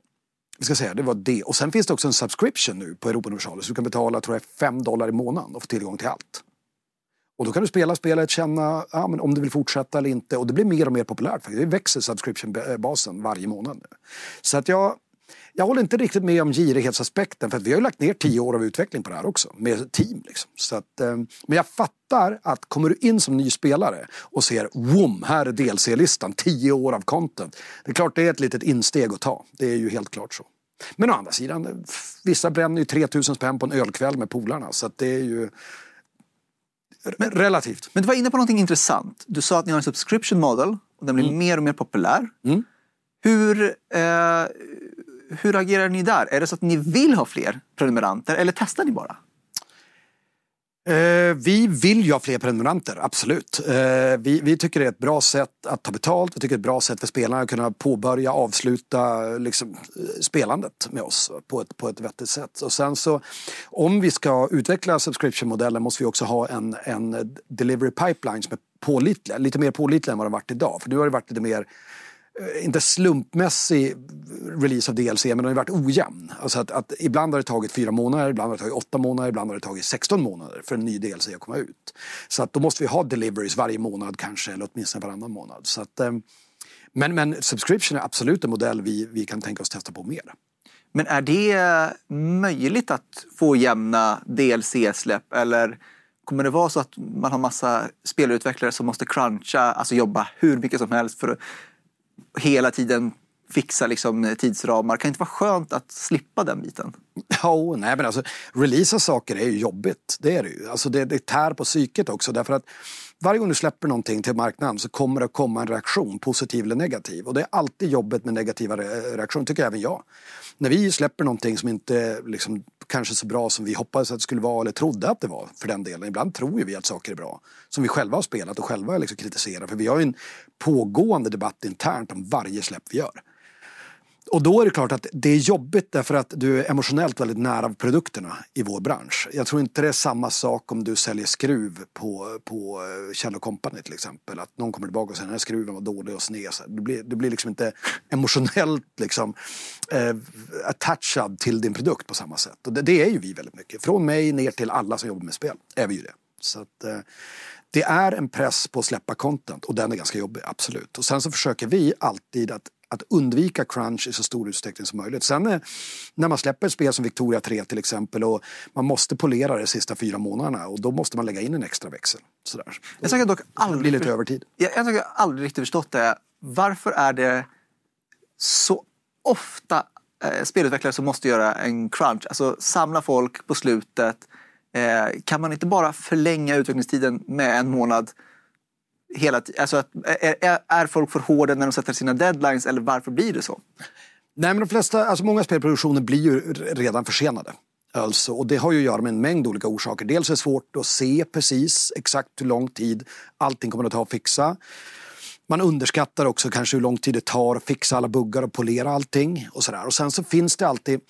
vi ska säga, det var det. Och sen finns det också en subscription nu på Europa Universalis. Så du kan betala, tror jag, 5 dollar i månaden och få tillgång till allt. Och då kan du spela spelet, känna ja, men om du vill fortsätta eller inte. Och det blir mer och mer populärt. Det växer subscription-basen varje månad nu. Så att jag, jag håller inte riktigt med om girighetsaspekten för att vi har ju lagt ner tio år av utveckling på det här också med team. Liksom. Så att, eh, men jag fattar att kommer du in som ny spelare och ser wom, här är DLC-listan, tio år av content. Det är klart det är ett litet insteg att ta, det är ju helt klart så. Men å andra sidan, vissa bränner ju 3000 spänn på en ölkväll med polarna så att det är ju men, relativt. Men du var inne på någonting intressant. Du sa att ni har en subscription model och den blir mm. mer och mer populär. Mm. Hur, eh, hur agerar ni där? Är det så att ni vill ha fler prenumeranter eller testar ni bara? Eh, vi vill ju ha fler prenumeranter, absolut. Eh, vi, vi, tycker det är ett bra sätt att ta betalt. Vi tycker det är ett bra sätt för spelarna att kunna påbörja och avsluta liksom, eh, spelandet med oss på ett, på ett vettigt sätt. Och sen så, om vi ska utveckla subscription-modellen måste vi också ha en, en delivery pipeline som är pålitlig, lite mer pålitlig än vad den varit idag. För nu har det varit lite mer Eh, inte slumpmässig release av DLC, men den har varit ojämn. Alltså att, att, ibland har det tagit fyra månader, ibland har det tagit åtta månader, ibland har det tagit 16 månader för en ny DLC att komma ut. Så att då måste vi ha deliveries varje månad kanske, eller åtminstone varannan månad. Så att, eh, men, men subscription är absolut en modell vi, vi kan tänka oss testa på mer. Men är det möjligt att få jämna DLC-släpp eller kommer det vara så att man har massa spelutvecklare som måste cruncha, alltså jobba hur mycket som helst för att hela tiden fixa liksom tidsramar. Kan det inte vara skönt att slippa den biten? Ja, oh, nej men alltså releasa saker är ju jobbigt. Det är det ju. Alltså det, det tär på psyket också därför att varje gång du släpper någonting till marknaden så kommer det att komma en reaktion, positiv eller negativ. Och det är alltid jobbigt med negativa reaktioner, tycker även jag. När vi släpper någonting som inte liksom, kanske så bra som vi hoppades att det skulle vara eller trodde att det var för den delen. Ibland tror ju vi att saker är bra. Som vi själva har spelat och själva liksom kritiserar. För vi har ju en pågående debatt internt om varje släpp vi gör. Och då är det klart att det är jobbigt därför att du är emotionellt väldigt nära produkterna i vår bransch. Jag tror inte det är samma sak om du säljer skruv på, på eh, Kjell Company till exempel. Att någon kommer tillbaka och säger att den här skruven var dålig och sned. Du blir, du blir liksom inte emotionellt liksom, eh, attachad till din produkt på samma sätt. Och det, det, är ju vi väldigt mycket. Från mig ner till alla som jobbar med spel är vi ju det. Så att, eh, det är en press på att släppa content och den är ganska jobbig, absolut. Och sen så försöker vi alltid att att undvika crunch i så stor utsträckning som möjligt. Sen eh, när man släpper ett spel som Victoria 3 till exempel och man måste polera det sista fyra månaderna och då måste man lägga in en extra växel. Sådär. Jag har dock aldrig, lite övertid. Jag, jag har aldrig riktigt förstått det. Varför är det så ofta eh, spelutvecklare som måste göra en crunch, alltså samla folk på slutet. Eh, kan man inte bara förlänga utvecklingstiden med en månad hela alltså är, är folk för hårda när de sätter sina deadlines eller varför blir det så? Nej men de flesta, alltså många spelproduktioner blir ju redan försenade. Alltså, och det har ju att göra med en mängd olika orsaker. Dels är det svårt att se precis exakt hur lång tid allting kommer att ta att fixa. Man underskattar också kanske hur lång tid det tar att fixa alla buggar och polera allting. Och, sådär. och sen så finns det alltid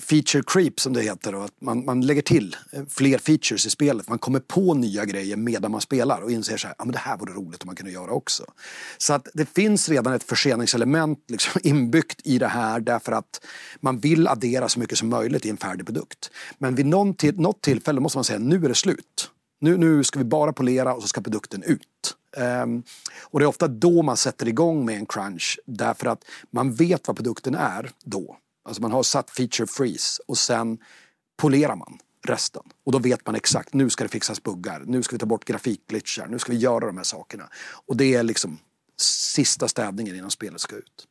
feature creep som det heter. Och att man, man lägger till eh, fler features i spelet. Man kommer på nya grejer medan man spelar och inser så här, ja men det här vore roligt om man kunde göra också. Så att det finns redan ett förseningselement liksom inbyggt i det här därför att man vill addera så mycket som möjligt i en färdig produkt. Men vid någon till, något tillfälle måste man säga, nu är det slut. Nu, nu ska vi bara polera och så ska produkten ut. Um, och det är ofta då man sätter igång med en crunch därför att man vet vad produkten är då. Alltså man har satt feature freeze och sen polerar man resten. Och då vet man exakt, nu ska det fixas buggar, nu ska vi ta bort grafikglitchar, nu ska vi göra de här sakerna. Och det är liksom sista städningen innan spelet ska ut.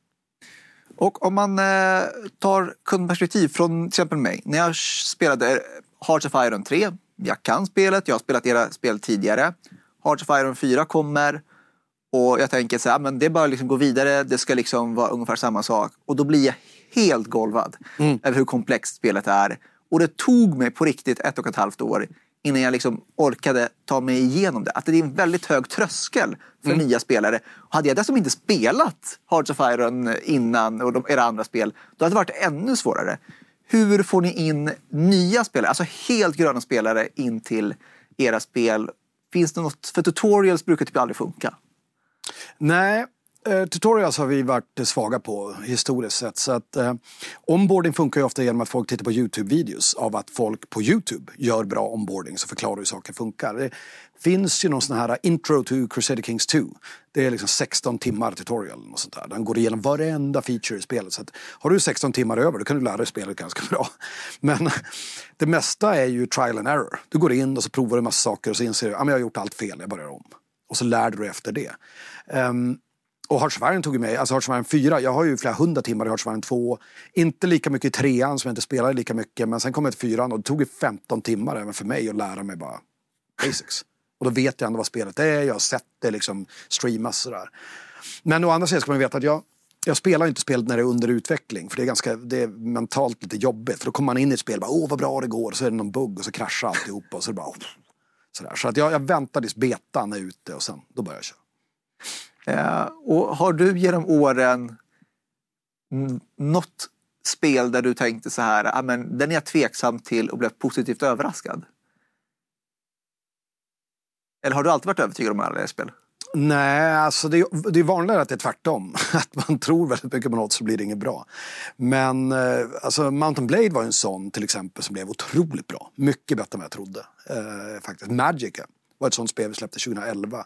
Och om man eh, tar kundperspektiv från till exempel mig. När jag spelade Hearts of Iron 3, jag kan spelet, jag har spelat era spel tidigare. Hearts of Iron 4 kommer och jag tänker så här, men det är bara liksom gå vidare, det ska liksom vara ungefär samma sak. Och då blir jag helt golvad mm. över hur komplext spelet är. Och det tog mig på riktigt ett och ett halvt år innan jag liksom orkade ta mig igenom det. Att det är en väldigt hög tröskel för mm. nya spelare. Och hade jag dessutom inte spelat Hearts of Iron innan och de, era andra spel, då hade det varit ännu svårare. Hur får ni in nya spelare, alltså helt gröna spelare in till era spel? Finns det något, för tutorials brukar typ aldrig funka. Nej, Eh, tutorials har vi varit svaga på historiskt sett. Så att, eh, onboarding funkar ju ofta genom att folk tittar på YouTube-videos av att folk på YouTube gör bra onboarding så förklarar hur saker funkar. Det finns ju någon sån här intro to Crusader Kings 2. Det är liksom 16 timmar tutorial och sånt där. Den går igenom varenda feature i spelet. Så att, har du 16 timmar över då kan du lära dig spelet ganska bra. Men det mesta är ju trial and error. Du går in och så provar du en massa saker och så inser du att ah, jag har gjort allt fel, jag börjar om. Och så lär du dig efter det. Um, och Hartsvärn tog ju mig, alltså Hartsvärn 4, jag har ju flera hundra timmar i Hartsvärn 2. Inte lika mycket i trean som jag inte spelade lika mycket, men sen kom jag till fyran och det tog ju 15 timmar även för mig att lära mig bara basics. Och då vet jag ändå vad spelet är, jag har sett det liksom streamas sådär. Men å andra sidan ska man veta att jag, jag spelar inte spelet när det är under utveckling för det är, ganska, det är mentalt lite jobbigt. För då kommer man in i ett spel och bara åh vad bra det går och så är det någon bugg och så kraschar alltihopa och så är det bara sådär. Så att jag, jag väntar tills betan är ute och sen då börjar jag köra. Eh, och har du genom åren något spel där du tänkte så här, ah, men den är jag tveksam till och blev positivt överraskad? Eller har du alltid varit övertygad om alla spel? Nej, alltså det, är, det är vanligare att det är tvärtom. Att man tror väldigt mycket på något så blir det inget bra. Men eh, alltså Mountain Blade var en sån till exempel som blev otroligt bra. Mycket bättre än vad jag trodde. Eh, faktiskt. Magica var ett sånt spel vi släppte 2011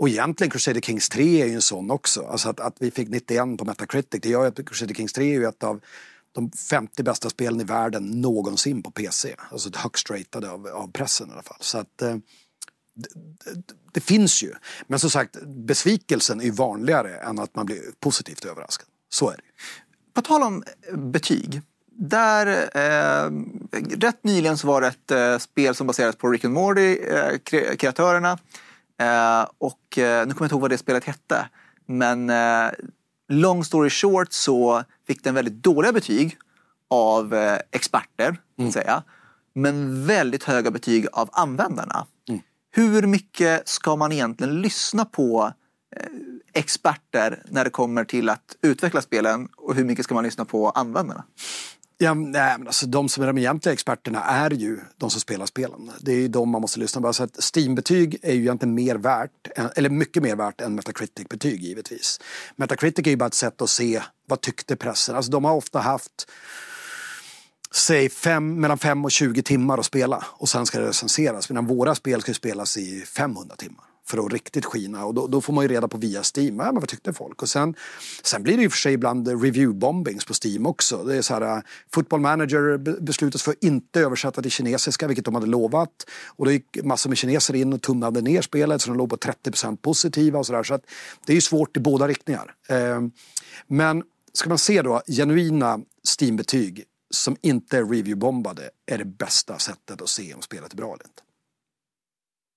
och egentligen Crusader Kings 3 är ju en sån också. Alltså att, att vi fick 91 på Metacritic, det gör ju att Crusader Kings 3 är ju ett av de 50 bästa spelen i världen någonsin på PC. Alltså högst ratade av, av pressen i alla fall. Så att eh, det, det, det, finns ju. Men som sagt, besvikelsen är ju vanligare än att man blir positivt överraskad. Så är det. På tal om eh, betyg. Där, eh, rätt nyligen så var det ett eh, spel som baserades på Rick and Morty, eh, kreatörerna. Eh, och eh, nu kommer jag inte ihåg vad det spelet hette. Men eh, long story short så fick den väldigt dåliga betyg av eh, experter. Mm. Säga, men väldigt höga betyg av användarna. Mm. Hur mycket ska man egentligen lyssna på experter när det kommer till att utveckla spelen och hur mycket ska man lyssna på användarna? Ja, nej, men alltså, de som är de egentliga experterna är ju de som spelar spelen. Det är ju de man måste lyssna på. Alltså, Så att Steam-betyg är ju egentligen mer värt, eller mycket mer värt än Metacritic-betyg givetvis. Metacritic är ju bara ett sätt att se vad tyckte pressen. Alltså de har ofta haft säg fem, mellan 5 och 20 timmar att spela och sen ska det recenseras. Medan våra spel ska spelas i 500 timmar för att riktigt skina. Och då, då, får man ju reda på via Steam, ja, men vad tyckte folk? Och sen, sen blir det ju för sig ibland review-bombings på Steam också. Det är så här, äh, Football Manager beslutas för att inte översätta till kinesiska, vilket de hade lovat. Och då gick massor med kineser in och tummade ner spelet så de låg på 30% positiva och sådär. Så att det är ju svårt i båda riktningar. Ehm, men ska man se då genuina Steam-betyg som inte är review-bombade är det bästa sättet att se om spelet är bra eller inte.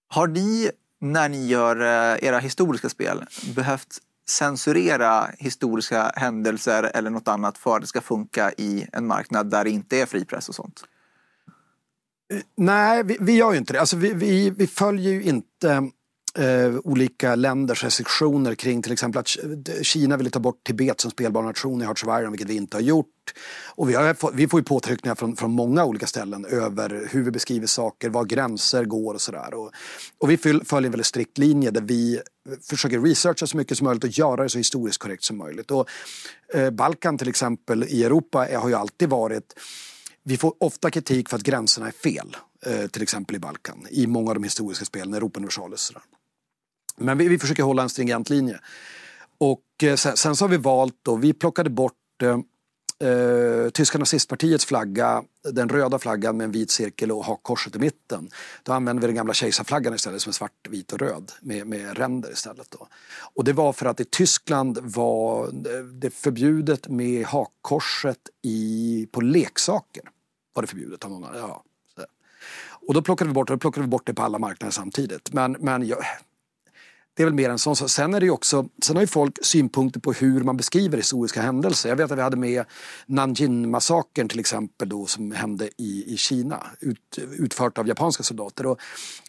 Har ni när ni gör eh, era historiska spel behövt censurera historiska händelser eller något annat för att det ska funka i en marknad där det inte är fri press och sånt? Eh, nej, vi, vi gör ju inte det. Alltså vi, vi, vi följer ju inte eh, olika länders restriktioner kring till exempel att Kina ville ta bort Tibet som spelbar nation i Hearts of Iron, vilket vi inte har gjort. Och vi, har, vi får ju påtryckningar från, från många olika ställen över hur vi beskriver saker, var gränser går och sådär. Och, och vi följer en väldigt strikt linje där vi försöker researcha så mycket som möjligt och göra det så historiskt korrekt som möjligt. Och, eh, Balkan till exempel i Europa har ju alltid varit vi får ofta kritik för att gränserna är fel, eh, till exempel i Balkan, i många av de historiska spelen, Europa Universalis. Men vi, vi försöker hålla en stringent linje. Och eh, sen, sen, så har vi valt då, vi plockade bort eh, eh, tyska nazistpartiets flagga, den röda flaggan med en vit cirkel och hakkorset i mitten. Då använde vi den gamla kejsarflaggan istället som är svart, vit och röd med, med ränder istället. Då. Och det var för att i Tyskland var eh, det förbjudet med hakkorset i, på leksaker. Var det förbjudet av någon, ja. Och då plockade vi bort, då plockade vi bort det på alla marknader samtidigt. Men, men jag, det är väl mer en sån. Sen är det också, sen har ju folk synpunkter på hur man beskriver historiska händelser. Jag vet att vi hade med Nanjing-massakern till exempel då som hände i, i Kina. Ut, utfört av japanska soldater. Och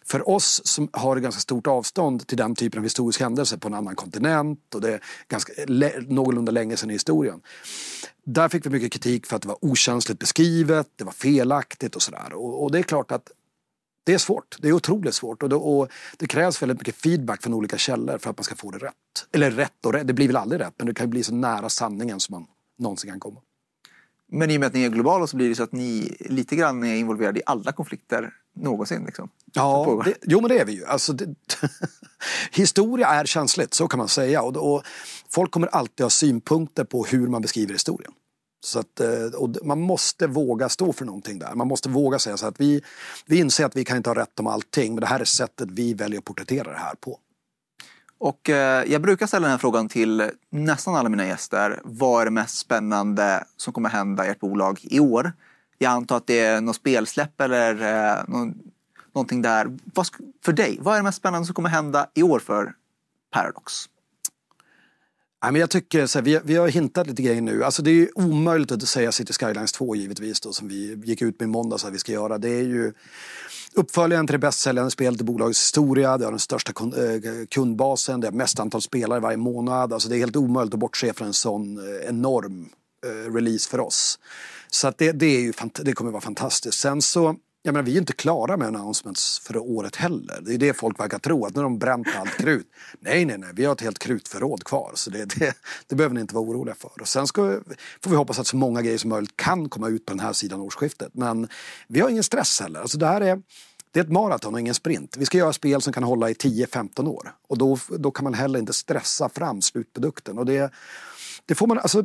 för oss som har ganska stort avstånd till den typen av historiska händelser på en annan kontinent och det är ganska, någorlunda länge sedan i historien. Där fick vi mycket kritik för att det var okänsligt beskrivet, det var felaktigt och sådär. Och, och det är klart att det är svårt. Det är otroligt svårt. Och, då, och, det krävs väldigt mycket feedback från olika källor för att man ska få det rätt. Eller rätt och rätt, det blir väl aldrig rätt, men det kan bli så nära sanningen som man någonsin kan komma. Men i och med att ni är globala så blir det så att ni lite grann är involverade i alla konflikter någonsin. Liksom, ja, det, jo men det är vi ju. Alltså, det, historia är känsligt, så kan man säga. Och, och, folk kommer alltid ha synpunkter på hur man beskriver historien. Så att, eh, och man måste våga stå för någonting där. Man måste våga säga så att vi, vi inser att vi kan inte ha rätt om allting men det här är sättet vi väljer att porträttera det här på. Och eh, jag brukar ställa den här frågan till nästan alla mina gäster. Vad är det mest spännande som kommer hända i ert bolag i år? Jag antar att det är något spelsläpp eller eh, någon, någonting där. Vad, för dig, vad är det mest spännande som kommer hända i år för Paradox? Nej, men jag tycker så här, vi, vi har hintat lite grejer nu. Alltså det är ju omöjligt att säga City Skylines 2 givetvis då, som vi gick ut med i måndags att vi ska göra. Det är ju uppföljaren till det bäst säljande spelet i bolagets historia. Det har den största eh, kundbasen, det har mest antal spelare varje månad. Alltså det är helt omöjligt att bortse från en sån eh, enorm eh, release för oss. Så att det, det, är ju, det kommer vara fantastiskt. Sen så jag menar, vi är inte klara med announcements för året heller. Det är det folk verkar tro, att nu har de bränt allt krut. nej, nej, nej, vi har ett helt krutförråd kvar. Så det, det, det behöver ni inte vara oroliga för. Och sen ska, får vi hoppas att så många grejer som möjligt kan komma ut på den här sidan årsskiftet. Men vi har ingen stress heller. Alltså det här är, det är ett maraton och ingen sprint. Vi ska göra spel som kan hålla i 10-15 år. Och då, då kan man heller inte stressa fram slutprodukten. Och det det får man, alltså,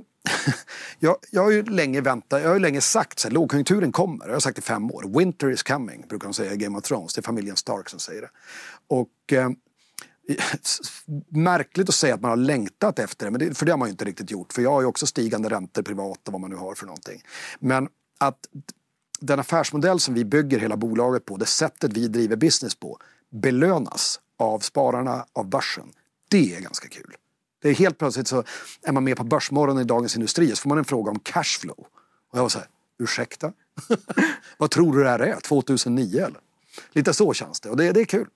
jag, jag har ju länge väntat, jag har ju länge sagt att lågkonjunkturen kommer. Jag har sagt i fem år. Winter is coming, brukar de säga i Game of Thrones. Det är familjen Stark som säger det. Och eh, märkligt att säga att man har längtat efter det, men det, för det har man ju inte riktigt gjort. För jag har ju också stigande räntor privat och vad man nu har för någonting. Men att den affärsmodell som vi bygger hela bolaget på, det sättet vi driver business på, belönas av spararna, av börsen. Det är ganska kul. Det är helt plötsligt så är man med på Börsmorgon i Dagens Industri så får man en fråga om cashflow. Och jag var så här, ursäkta? Vad tror du det här är? 2009 eller? Lite så känns det och det, det är kul.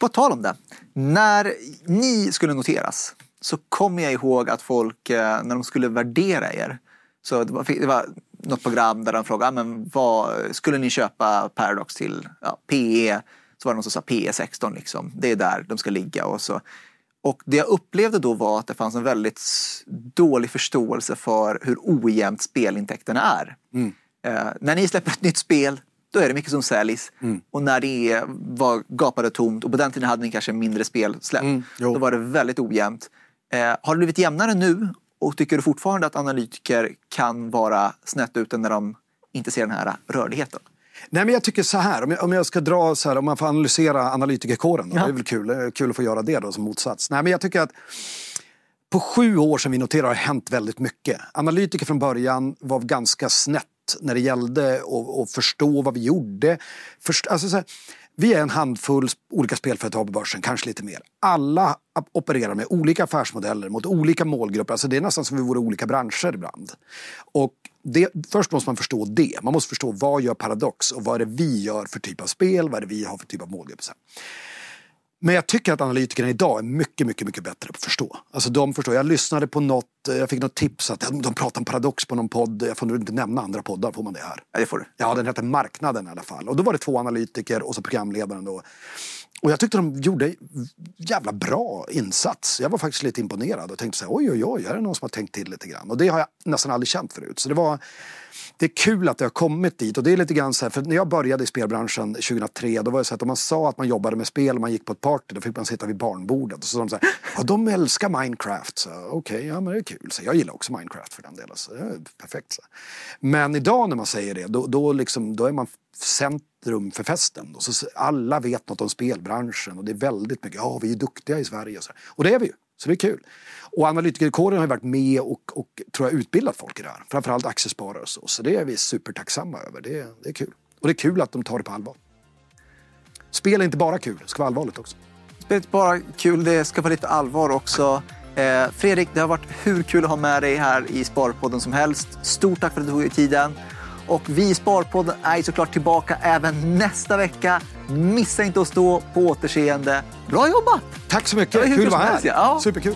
På tal om det, när ni skulle noteras så kommer jag ihåg att folk, eh, när de skulle värdera er, så det var, det var något program där de frågade, ah, men vad skulle ni köpa Paradox till? Ja, PE, så var det någon som sa PE 16 liksom. Det är där de ska ligga och så och det jag upplevde då var att det fanns en väldigt dålig förståelse för hur ojämnt spelintäkterna är. Mm. Eh, när ni släpper ett nytt spel, då är det mycket som säljs. Mm. Och när det var gapade tomt, och på den tiden hade ni kanske mindre spelsläpp, mm, då var det väldigt ojämnt. Eh, har det blivit jämnare nu? Och tycker du fortfarande att analytiker kan vara snett ute när de inte ser den här rörligheten? Nej men jag tycker så här, om jag, om jag ska dra så här, om man får analysera analytikerkåren, ja. det är väl kul, kul att få göra det då som motsats. Nej men jag tycker att på sju år sedan vi noterade har hänt väldigt mycket. Analytiker från början var ganska snett när det gällde att förstå vad vi gjorde. Först, alltså så här, vi är en handfull olika spelföretag på börsen, kanske lite mer. Alla opererar med olika affärsmodeller mot olika målgrupper. Alltså det är nästan som vi vore olika branscher ibland. Och det, först måste man förstå det. Man måste förstå vad gör Paradox och vad är det vi gör för typ av spel, vad är det vi har för typ av målgrupper. Men jag tycker att analytikerna idag är mycket, mycket, mycket bättre på att förstå. Alltså de förstår. Jag lyssnade på något, jag fick något tips att de pratar om paradox på någon podd. Jag får nog inte nämna andra poddar, får man det här? Ja, det får du. Ja, den heter Marknaden i alla fall. Och då var det två analytiker och så programledaren då. Och jag tyckte de gjorde jävla bra insats. Jag var faktiskt lite imponerad och tänkte så här, oj, oj, oj, här är det någon som har tänkt till lite grann. Och det har jag nästan aldrig känt förut. Så det var det är kul att det har kommit dit. Och det är lite grann så här, för när jag började i spelbranschen 2003 då var det så att om man sa att man jobbade med spel och man gick på ett party då fick man sitta vid barnbordet. Och så sa de så här, ja de älskar Minecraft. Okej, okay, ja men det är kul. Så jag gillar också Minecraft för den delen. Så det är perfekt. Så. Men idag när man säger det då, då, liksom, då är man centrum för festen. Och så alla vet något om spelbranschen och det är väldigt mycket, ja vi är duktiga i Sverige. Och, så. och det är vi ju, så det är kul. Och analytikerkåren har ju varit med och, och tror jag utbildat folk i det här. Framförallt aktiesparare och så. Så det är vi supertacksamma över. Det, det är kul. Och det är kul att de tar det på allvar. Spel är inte bara kul, det ska vara allvarligt också. Spel är inte bara kul, det ska vara lite allvar också. Eh, Fredrik, det har varit hur kul att ha med dig här i Sparpodden som helst. Stort tack för att du tog dig tiden. Och vi i Sparpodden är såklart tillbaka även nästa vecka. Missa inte att stå på återseende. Bra jobbat! Tack så mycket, kul att vara här. Ja. Superkul.